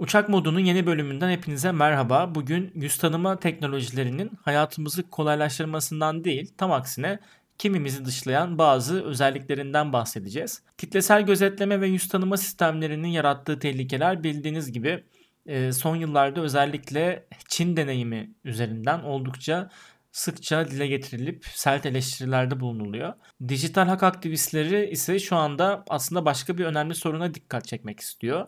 Uçak modunun yeni bölümünden hepinize merhaba. Bugün yüz tanıma teknolojilerinin hayatımızı kolaylaştırmasından değil, tam aksine kimimizi dışlayan bazı özelliklerinden bahsedeceğiz. Kitlesel gözetleme ve yüz tanıma sistemlerinin yarattığı tehlikeler bildiğiniz gibi e, son yıllarda özellikle Çin deneyimi üzerinden oldukça sıkça dile getirilip sert eleştirilerde bulunuluyor. Dijital hak aktivistleri ise şu anda aslında başka bir önemli soruna dikkat çekmek istiyor.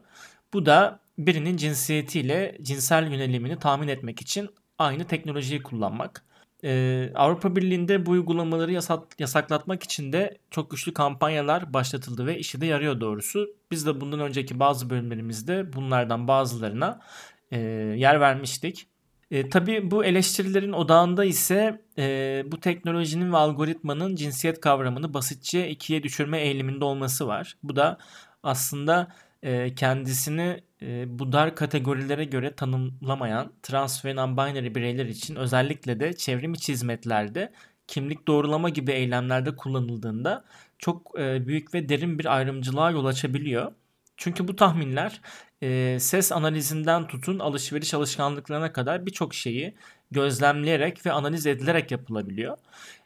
Bu da birinin cinsiyetiyle cinsel yönelimini tahmin etmek için aynı teknolojiyi kullanmak. Ee, Avrupa Birliği'nde bu uygulamaları yasak, yasaklatmak için de çok güçlü kampanyalar başlatıldı ve işi de yarıyor doğrusu. Biz de bundan önceki bazı bölümlerimizde bunlardan bazılarına e, yer vermiştik. E, tabii bu eleştirilerin odağında ise e, bu teknolojinin ve algoritmanın cinsiyet kavramını basitçe ikiye düşürme eğiliminde olması var. Bu da aslında e, kendisini e, bu dar kategorilere göre tanımlamayan trans ve non-binary bireyler için özellikle de çevrim içi hizmetlerde kimlik doğrulama gibi eylemlerde kullanıldığında çok e, büyük ve derin bir ayrımcılığa yol açabiliyor. Çünkü bu tahminler e, ses analizinden tutun alışveriş alışkanlıklarına kadar birçok şeyi gözlemleyerek ve analiz edilerek yapılabiliyor.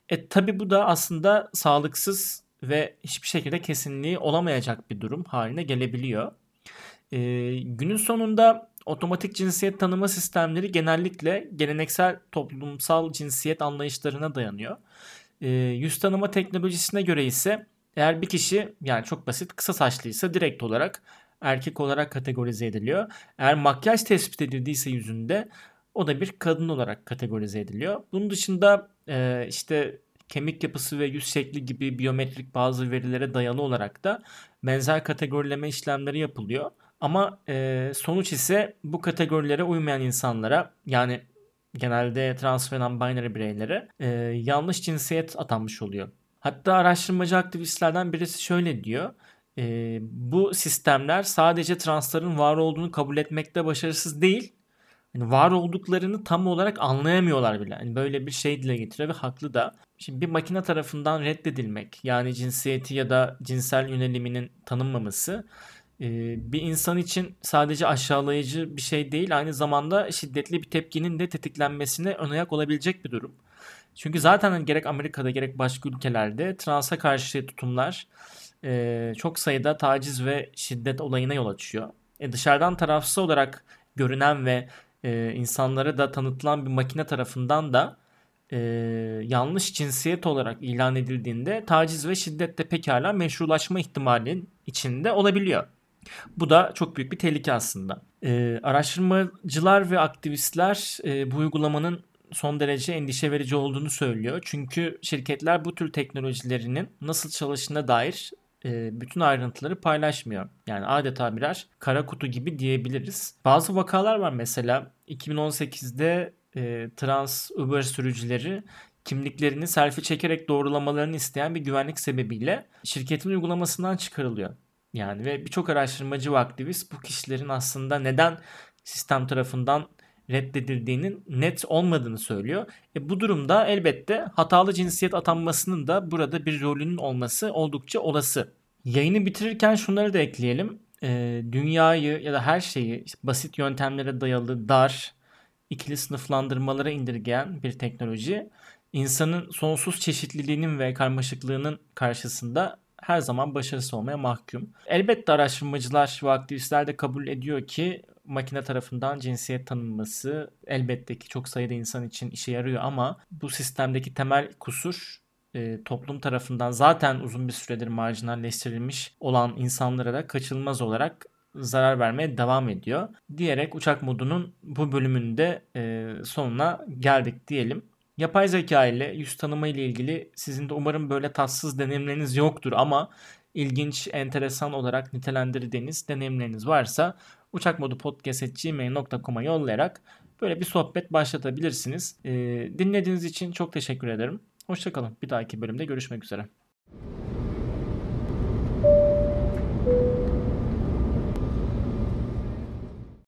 E tabi bu da aslında sağlıksız ve hiçbir şekilde kesinliği olamayacak bir durum haline gelebiliyor. E, günün sonunda otomatik cinsiyet tanıma sistemleri genellikle geleneksel toplumsal cinsiyet anlayışlarına dayanıyor. E, yüz tanıma teknolojisine göre ise eğer bir kişi yani çok basit kısa saçlıysa direkt olarak erkek olarak kategorize ediliyor. Eğer makyaj tespit edildiyse yüzünde o da bir kadın olarak kategorize ediliyor. Bunun dışında e, işte kemik yapısı ve yüz şekli gibi biyometrik bazı verilere dayalı olarak da benzer kategorileme işlemleri yapılıyor. Ama e, sonuç ise bu kategorilere uymayan insanlara yani genelde trans ve non-binary bireylere e, yanlış cinsiyet atanmış oluyor. Hatta araştırmacı aktivistlerden birisi şöyle diyor. E, bu sistemler sadece transların var olduğunu kabul etmekte başarısız değil, yani var olduklarını tam olarak anlayamıyorlar bile. Yani böyle bir şey dile getiriyor ve haklı da. Şimdi bir makine tarafından reddedilmek yani cinsiyeti ya da cinsel yöneliminin tanınmaması bir insan için sadece aşağılayıcı bir şey değil aynı zamanda şiddetli bir tepkinin de tetiklenmesine ön ayak olabilecek bir durum. Çünkü zaten gerek Amerika'da gerek başka ülkelerde transa karşı tutumlar e, çok sayıda taciz ve şiddet olayına yol açıyor. E, dışarıdan tarafsız olarak görünen ve e, insanlara da tanıtılan bir makine tarafından da e, yanlış cinsiyet olarak ilan edildiğinde taciz ve şiddet de pekala meşrulaşma ihtimalinin içinde olabiliyor. Bu da çok büyük bir tehlike aslında. E, araştırmacılar ve aktivistler e, bu uygulamanın son derece endişe verici olduğunu söylüyor. Çünkü şirketler bu tür teknolojilerinin nasıl çalıştığına dair e, bütün ayrıntıları paylaşmıyor. Yani adeta birer kara kutu gibi diyebiliriz. Bazı vakalar var mesela 2018'de e, trans Uber sürücüleri kimliklerini selfie çekerek doğrulamalarını isteyen bir güvenlik sebebiyle şirketin uygulamasından çıkarılıyor. Yani ve birçok araştırmacı ve aktivist bu kişilerin aslında neden sistem tarafından reddedildiğinin net olmadığını söylüyor. E bu durumda elbette hatalı cinsiyet atanmasının da burada bir rolünün olması oldukça olası. Yayını bitirirken şunları da ekleyelim. E, dünyayı ya da her şeyi işte basit yöntemlere dayalı dar, ikili sınıflandırmalara indirgeyen bir teknoloji insanın sonsuz çeşitliliğinin ve karmaşıklığının karşısında her zaman başarısız olmaya mahkum. Elbette araştırmacılar ve aktivistler de kabul ediyor ki makine tarafından cinsiyet tanınması elbette ki çok sayıda insan için işe yarıyor ama bu sistemdeki temel kusur e, toplum tarafından zaten uzun bir süredir marjinalleştirilmiş olan insanlara da kaçınılmaz olarak zarar vermeye devam ediyor. Diyerek uçak modunun bu bölümünde e, sonuna geldik diyelim. Yapay zeka ile yüz tanıma ile ilgili sizin de umarım böyle tatsız deneyimleriniz yoktur ama ilginç, enteresan olarak nitelendirdiğiniz deneyimleriniz varsa uçakmodupodcast.gmail.com'a yollayarak böyle bir sohbet başlatabilirsiniz. Ee, dinlediğiniz için çok teşekkür ederim. Hoşçakalın. Bir dahaki bölümde görüşmek üzere.